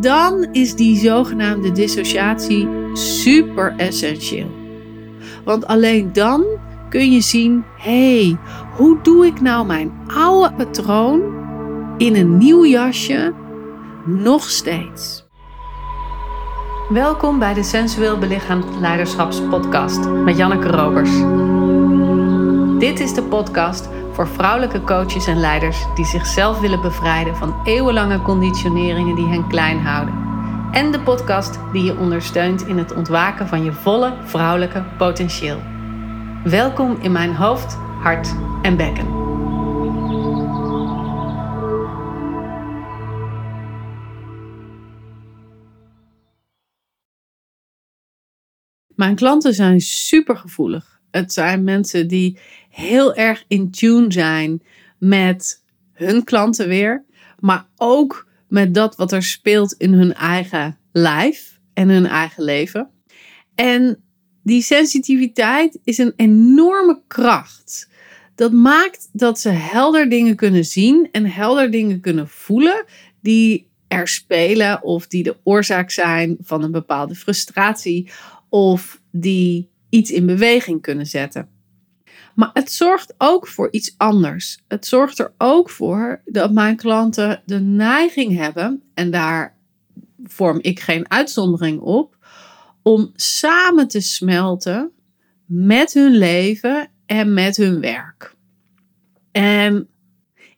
Dan is die zogenaamde dissociatie super essentieel. Want alleen dan kun je zien: hé, hey, hoe doe ik nou mijn oude patroon in een nieuw jasje nog steeds? Welkom bij de Sensueel Belichaamd Leiderschapspodcast met Janneke Robers. Dit is de podcast voor vrouwelijke coaches en leiders die zichzelf willen bevrijden van eeuwenlange conditioneringen die hen klein houden. En de podcast die je ondersteunt in het ontwaken van je volle vrouwelijke potentieel. Welkom in mijn hoofd, hart en bekken. Mijn klanten zijn super gevoelig. Het zijn mensen die heel erg in tune zijn met hun klanten weer, maar ook met dat wat er speelt in hun eigen lijf en hun eigen leven. En die sensitiviteit is een enorme kracht. Dat maakt dat ze helder dingen kunnen zien en helder dingen kunnen voelen die er spelen of die de oorzaak zijn van een bepaalde frustratie of die iets in beweging kunnen zetten. Maar het zorgt ook voor iets anders. Het zorgt er ook voor dat mijn klanten de neiging hebben, en daar vorm ik geen uitzondering op, om samen te smelten met hun leven en met hun werk. En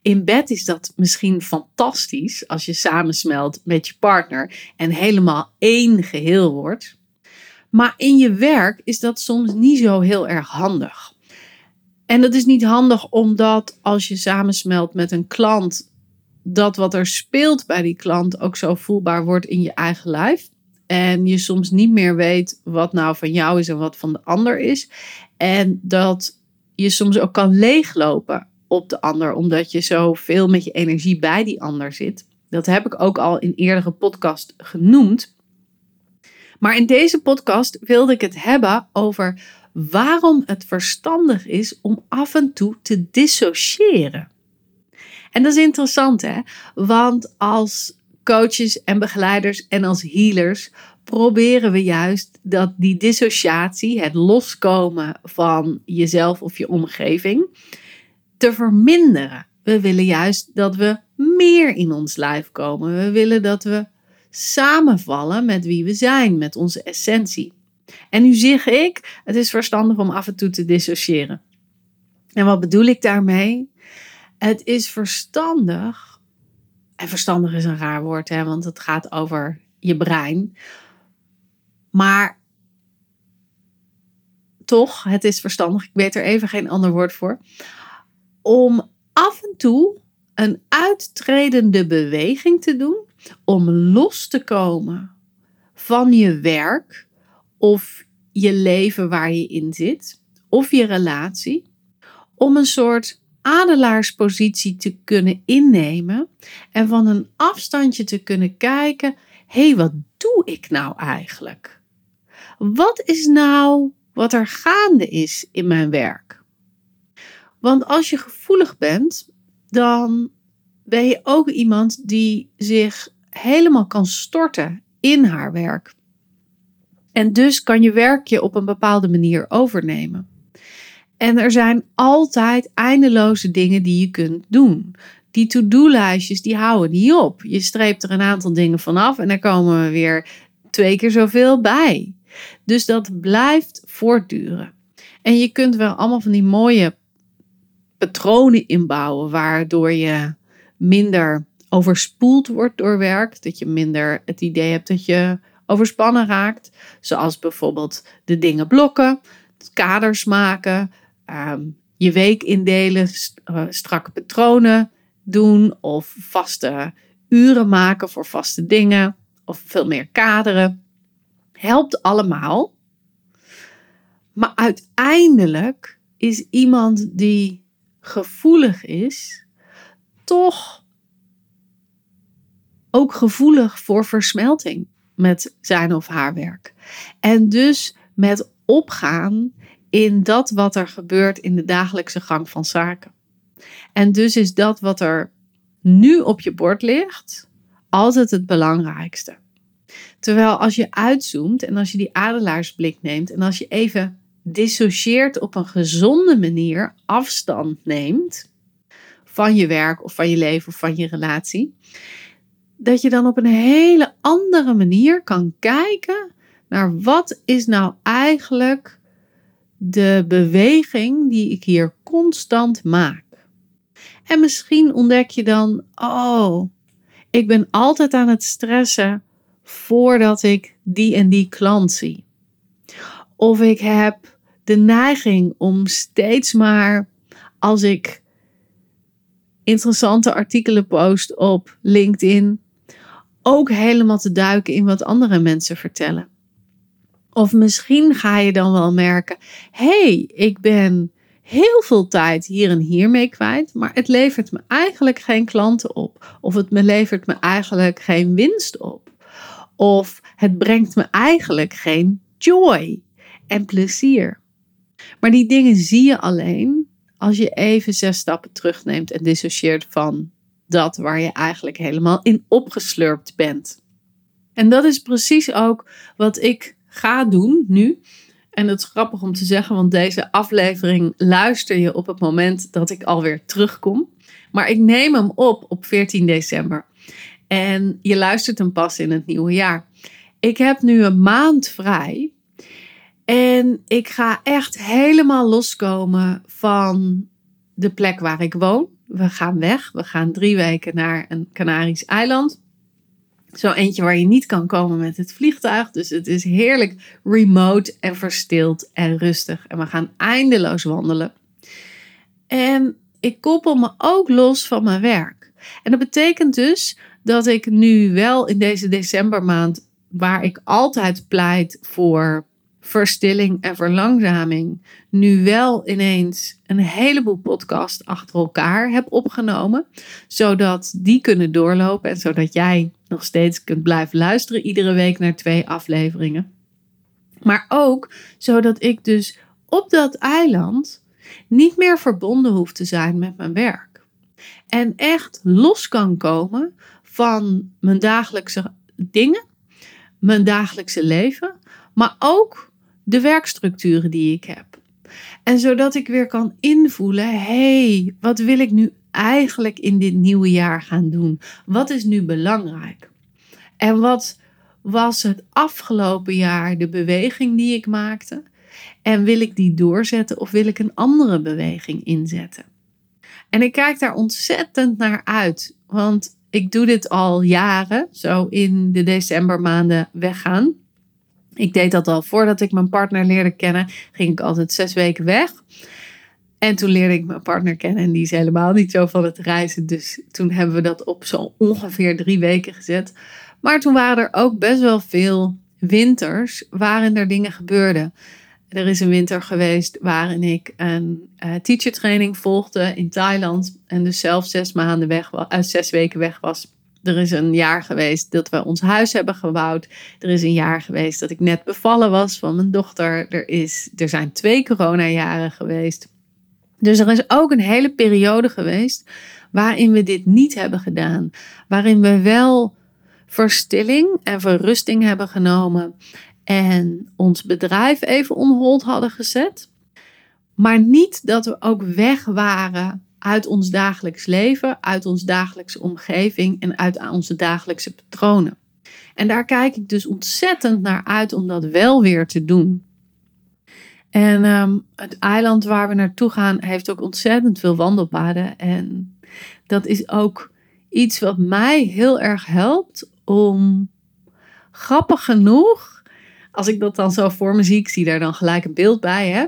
in bed is dat misschien fantastisch als je samensmelt met je partner en helemaal één geheel wordt. Maar in je werk is dat soms niet zo heel erg handig. En dat is niet handig omdat als je samensmelt met een klant, dat wat er speelt bij die klant ook zo voelbaar wordt in je eigen lijf. En je soms niet meer weet wat nou van jou is en wat van de ander is. En dat je soms ook kan leeglopen op de ander, omdat je zo veel met je energie bij die ander zit. Dat heb ik ook al in eerdere podcast genoemd. Maar in deze podcast wilde ik het hebben over waarom het verstandig is om af en toe te dissociëren. En dat is interessant, hè? Want als coaches en begeleiders en als healers proberen we juist dat die dissociatie, het loskomen van jezelf of je omgeving, te verminderen. We willen juist dat we meer in ons lijf komen. We willen dat we samenvallen met wie we zijn, met onze essentie. En nu zeg ik, het is verstandig om af en toe te dissociëren. En wat bedoel ik daarmee? Het is verstandig, en verstandig is een raar woord, hè, want het gaat over je brein. Maar toch, het is verstandig, ik weet er even geen ander woord voor, om af en toe een uittredende beweging te doen om los te komen van je werk of je leven waar je in zit, of je relatie, om een soort adelaarspositie te kunnen innemen en van een afstandje te kunnen kijken: hé, hey, wat doe ik nou eigenlijk? Wat is nou wat er gaande is in mijn werk? Want als je gevoelig bent, dan ben je ook iemand die zich helemaal kan storten in haar werk. En dus kan je werk je op een bepaalde manier overnemen. En er zijn altijd eindeloze dingen die je kunt doen. Die to-do-lijstjes die houden niet op. Je streept er een aantal dingen vanaf en er komen weer twee keer zoveel bij. Dus dat blijft voortduren. En je kunt wel allemaal van die mooie patronen inbouwen, waardoor je minder overspoeld wordt door werk. Dat je minder het idee hebt dat je overspannen raakt. Zoals bijvoorbeeld de dingen blokken, kaders maken, ehm, je week indelen, uh, strakke patronen doen of vaste uren maken voor vaste dingen of veel meer kaderen. Helpt allemaal. Maar uiteindelijk is iemand die gevoelig is, toch ook gevoelig voor versmelting met zijn of haar werk. En dus met opgaan in dat wat er gebeurt in de dagelijkse gang van zaken. En dus is dat wat er nu op je bord ligt altijd het belangrijkste. Terwijl als je uitzoomt en als je die adelaarsblik neemt en als je even dissocieert op een gezonde manier, afstand neemt van je werk of van je leven of van je relatie, dat je dan op een hele andere manier kan kijken naar wat is nou eigenlijk de beweging die ik hier constant maak. En misschien ontdek je dan, oh, ik ben altijd aan het stressen voordat ik die en die klant zie. Of ik heb de neiging om steeds maar als ik interessante artikelen post op LinkedIn ook helemaal te duiken in wat andere mensen vertellen. Of misschien ga je dan wel merken: hey, ik ben heel veel tijd hier en hier mee kwijt, maar het levert me eigenlijk geen klanten op. Of het me levert me eigenlijk geen winst op. Of het brengt me eigenlijk geen joy en plezier. Maar die dingen zie je alleen als je even zes stappen terugneemt en dissocieert van dat waar je eigenlijk helemaal in opgeslurpt bent. En dat is precies ook wat ik ga doen nu. En het is grappig om te zeggen, want deze aflevering luister je op het moment dat ik alweer terugkom. Maar ik neem hem op op 14 december. En je luistert hem pas in het nieuwe jaar. Ik heb nu een maand vrij. En ik ga echt helemaal loskomen van de plek waar ik woon. We gaan weg. We gaan drie weken naar een Canarisch eiland. Zo eentje waar je niet kan komen met het vliegtuig. Dus het is heerlijk remote en verstild en rustig. En we gaan eindeloos wandelen. En ik koppel me ook los van mijn werk. En dat betekent dus dat ik nu wel in deze decembermaand, waar ik altijd pleit voor verstilling en verlangzaming, nu wel ineens een heleboel podcasts achter elkaar heb opgenomen, zodat die kunnen doorlopen en zodat jij nog steeds kunt blijven luisteren iedere week naar twee afleveringen. Maar ook zodat ik dus op dat eiland niet meer verbonden hoef te zijn met mijn werk. En echt los kan komen van mijn dagelijkse dingen, mijn dagelijkse leven, maar ook de werkstructuren die ik heb. En zodat ik weer kan invoelen: hey, wat wil ik nu eigenlijk in dit nieuwe jaar gaan doen? Wat is nu belangrijk? En wat was het afgelopen jaar de beweging die ik maakte? En wil ik die doorzetten of wil ik een andere beweging inzetten? En ik kijk daar ontzettend naar uit, want ik doe dit al jaren, zo in de decembermaanden weggaan. Ik deed dat al voordat ik mijn partner leerde kennen. Ging ik altijd zes weken weg. En toen leerde ik mijn partner kennen en die is helemaal niet zo van het reizen. Dus toen hebben we dat op zo ongeveer drie weken gezet. Maar toen waren er ook best wel veel winters waarin er dingen gebeurden. Er is een winter geweest waarin ik een uh, teacher training volgde in Thailand. En dus zelf zes maanden weg was, uh, zes weken weg was. Er is een jaar geweest dat we ons huis hebben gebouwd. Er is een jaar geweest dat ik net bevallen was van mijn dochter. Er, is, er zijn twee coronajaren geweest. Dus er is ook een hele periode geweest waarin we dit niet hebben gedaan. Waarin we wel verstilling en verrusting hebben genomen en ons bedrijf even on hadden gezet. Maar niet dat we ook weg waren uit ons dagelijks leven, uit onze dagelijkse omgeving en uit onze dagelijkse patronen. En daar kijk ik dus ontzettend naar uit om dat wel weer te doen. En ehm, het eiland waar we naartoe gaan heeft ook ontzettend veel wandelpaden. En dat is ook iets wat mij heel erg helpt om grappig genoeg, als ik dat dan zo voor me zie, ik zie daar dan gelijk een beeld bij, hè.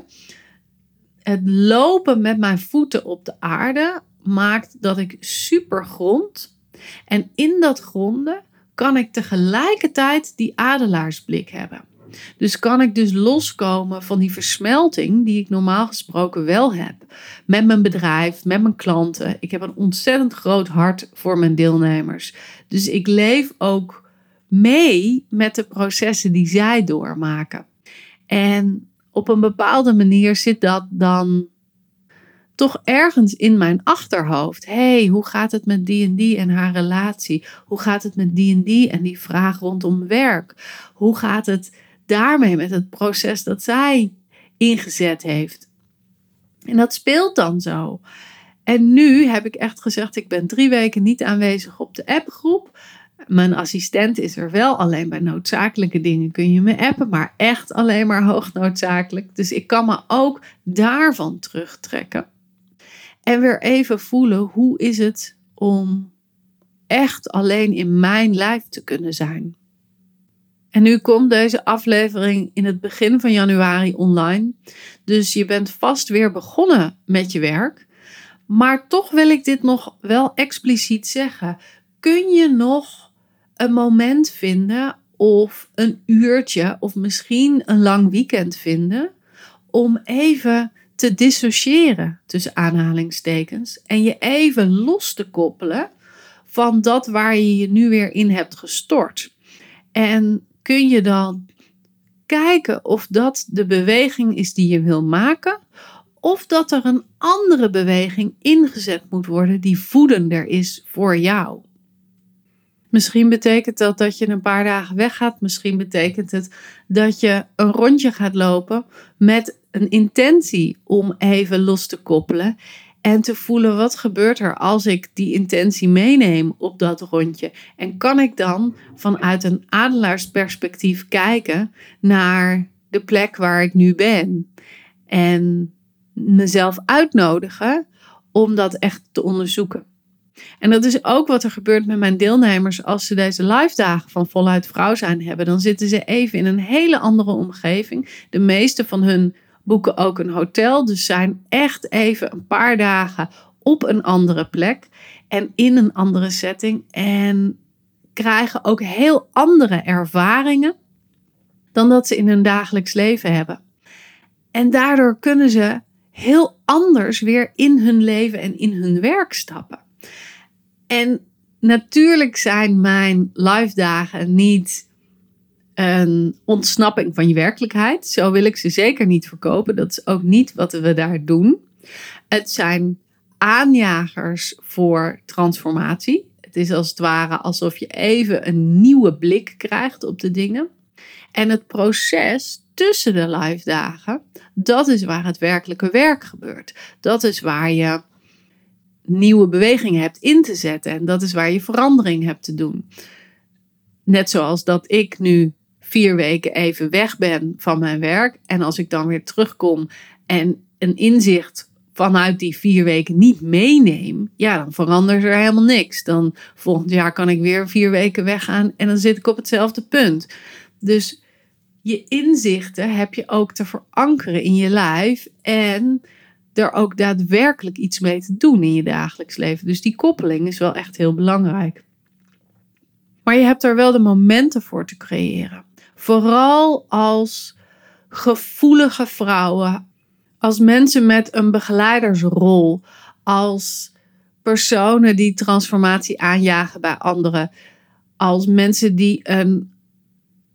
Het lopen met mijn voeten op de aarde maakt dat ik super grond. En in dat gronden kan ik tegelijkertijd die adelaarsblik hebben. Dus kan ik dus loskomen van die versmelting die ik normaal gesproken wel heb. Met mijn bedrijf, met mijn klanten. Ik heb een ontzettend groot hart voor mijn deelnemers. Dus ik leef ook mee met de processen die zij doormaken. En op een bepaalde manier zit dat dan toch ergens in mijn achterhoofd. hey, hoe gaat het met die en die en haar relatie? Hoe gaat het met die en die en die vraag rondom werk? Hoe gaat het daarmee met het proces dat zij ingezet heeft? En dat speelt dan zo. En nu heb ik echt gezegd, ik ben drie weken niet aanwezig op de appgroep. Mijn assistent is er wel, alleen bij noodzakelijke dingen kun je me appen, maar echt alleen maar hoognoodzakelijk. Dus ik kan me ook daarvan terugtrekken. En weer even voelen, hoe is het om echt alleen in mijn lijf te kunnen zijn? En nu komt deze aflevering in het begin van januari online. Dus je bent vast weer begonnen met je werk. Maar toch wil ik dit nog wel expliciet zeggen. Kun je nog een moment vinden of een uurtje of misschien een lang weekend vinden om even te dissociëren tussen aanhalingstekens en je even los te koppelen van dat waar je je nu weer in hebt gestort. En kun je dan kijken of dat de beweging is die je wil maken of dat er een andere beweging ingezet moet worden die voedender is voor jou. Misschien betekent dat dat je een paar dagen weggaat. Misschien betekent het dat je een rondje gaat lopen met een intentie om even los te koppelen en te voelen wat gebeurt er als ik die intentie meeneem op dat rondje. En kan ik dan vanuit een adelaarsperspectief kijken naar de plek waar ik nu ben. En mezelf uitnodigen om dat echt te onderzoeken. En dat is ook wat er gebeurt met mijn deelnemers als ze deze live dagen van voluit vrouw zijn hebben. Dan zitten ze even in een hele andere omgeving. De meeste van hun boeken ook een hotel, dus zijn echt even een paar dagen op een andere plek en in een andere setting en krijgen ook heel andere ervaringen dan dat ze in hun dagelijks leven hebben. En daardoor kunnen ze heel anders weer in hun leven en in hun werk stappen. En natuurlijk zijn mijn live dagen niet een ontsnapping van je werkelijkheid. Zo wil ik ze zeker niet verkopen. Dat is ook niet wat we daar doen. Het zijn aanjagers voor transformatie. Het is als het ware alsof je even een nieuwe blik krijgt op de dingen. En het proces tussen de live dagen, dat is waar het werkelijke werk gebeurt. Dat is waar je nieuwe bewegingen hebt in te zetten en dat is waar je verandering hebt te doen. Net zoals dat ik nu vier weken even weg ben van mijn werk en als ik dan weer terugkom en een inzicht vanuit die vier weken niet meeneem, ja, dan verandert er helemaal niks. Dan volgend jaar kan ik weer vier weken weggaan en dan zit ik op hetzelfde punt. Dus je inzichten heb je ook te verankeren in je lijf en er ook daadwerkelijk iets mee te doen in je dagelijks leven. Dus die koppeling is wel echt heel belangrijk. Maar je hebt er wel de momenten voor te creëren. Vooral als gevoelige vrouwen, als mensen met een begeleidersrol, als personen die transformatie aanjagen bij anderen, als mensen die een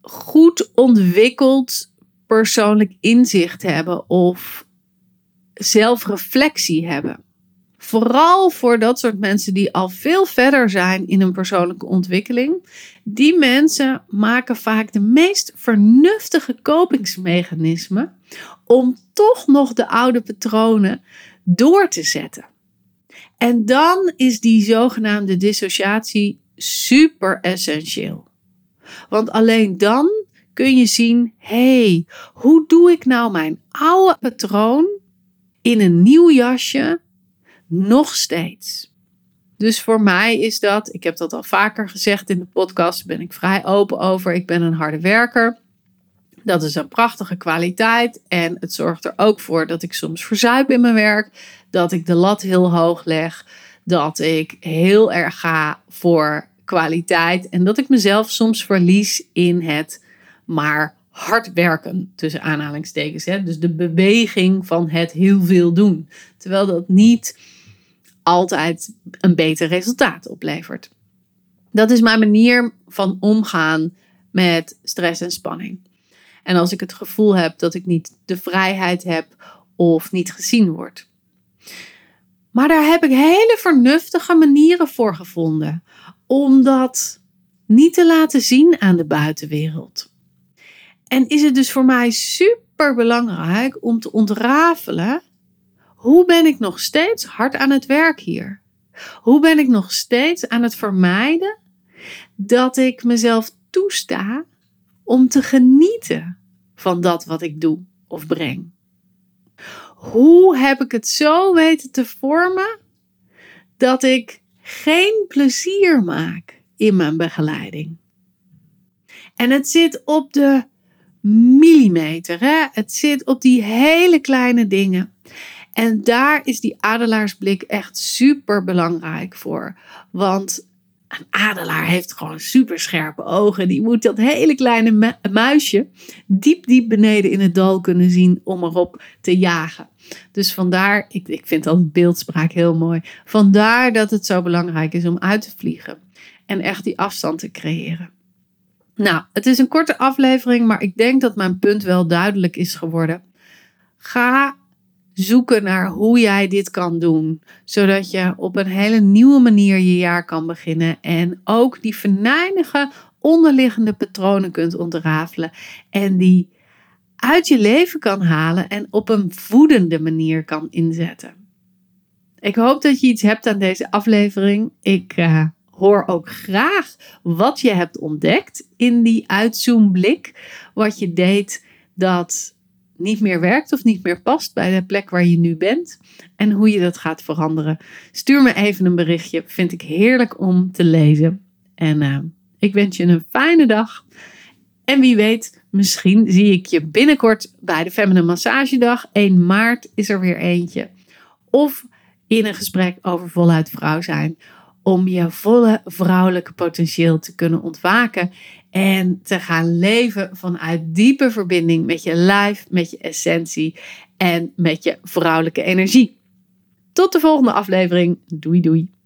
goed ontwikkeld persoonlijk inzicht hebben of zelfreflectie hebben. Vooral voor dat soort mensen die al veel verder zijn in hun persoonlijke ontwikkeling. Die mensen maken vaak de meest vernuftige kopingsmechanismen om toch nog de oude patronen door te zetten. En dan is die zogenaamde dissociatie super essentieel. Want alleen dan kun je zien: hé, hey, hoe doe ik nou mijn oude patroon in een nieuw jasje nog steeds? Dus voor mij is dat, ik heb dat al vaker gezegd in de podcast, ben ik vrij open over. Ik ben een harde werker. Dat is een prachtige kwaliteit en het zorgt er ook voor dat ik soms verzuip in mijn werk, dat ik de lat heel hoog leg, dat ik heel erg ga voor kwaliteit en dat ik mezelf soms verlies in het maar hard werken, tussen aanhalingstekens. Hè? Dus de beweging van het heel veel doen. Terwijl dat niet altijd een beter resultaat oplevert. Dat is mijn manier van omgaan met stress en spanning. En als ik het gevoel heb dat ik niet de vrijheid heb of niet gezien word. Maar daar heb ik hele vernuftige manieren voor gevonden om dat niet te laten zien aan de buitenwereld. En is het dus voor mij super belangrijk om te ontrafelen hoe ben ik nog steeds hard aan het werk hier? Hoe ben ik nog steeds aan het vermijden dat ik mezelf toesta om te genieten van dat wat ik doe of breng? Hoe heb ik het zo weten te vormen dat ik geen plezier maak in mijn begeleiding? En het zit op de millimeter. Hè? Het zit op die hele kleine dingen. En daar is die adelaarsblik echt super belangrijk voor. Want een adelaar heeft gewoon super scherpe ogen. Die moet dat hele kleine muisje diep, diep beneden in het dal kunnen zien om erop te jagen. Dus vandaar, ik, ik vind al beeldspraak heel mooi. Vandaar dat het zo belangrijk is om uit te vliegen en echt die afstand te creëren. Nou, het is een korte aflevering, maar ik denk dat mijn punt wel duidelijk is geworden. Ga zoeken naar hoe jij dit kan doen, zodat je op een hele nieuwe manier je jaar kan beginnen en ook die venijnige onderliggende patronen kunt ontrafelen en die uit je leven kan halen en op een voedende manier kan inzetten. Ik hoop dat je iets hebt aan deze aflevering. Ik uh, hoor ook graag wat je hebt ontdekt in die uitzoomblik. Wat je deed dat niet meer werkt of niet meer past bij de plek waar je nu bent. En hoe je dat gaat veranderen. Stuur me even een berichtje. Vind ik heerlijk om te lezen. En uh, ik wens je een fijne dag. En wie weet, misschien zie ik je binnenkort bij de Feminine Massagedag. 1 maart is er weer eentje. Of in een gesprek over voluit vrouw zijn om je volle vrouwelijke potentieel te kunnen ontwaken en te gaan leven vanuit diepe verbinding met je lijf, met je essentie en met je vrouwelijke energie. Tot de volgende aflevering. Doei doei.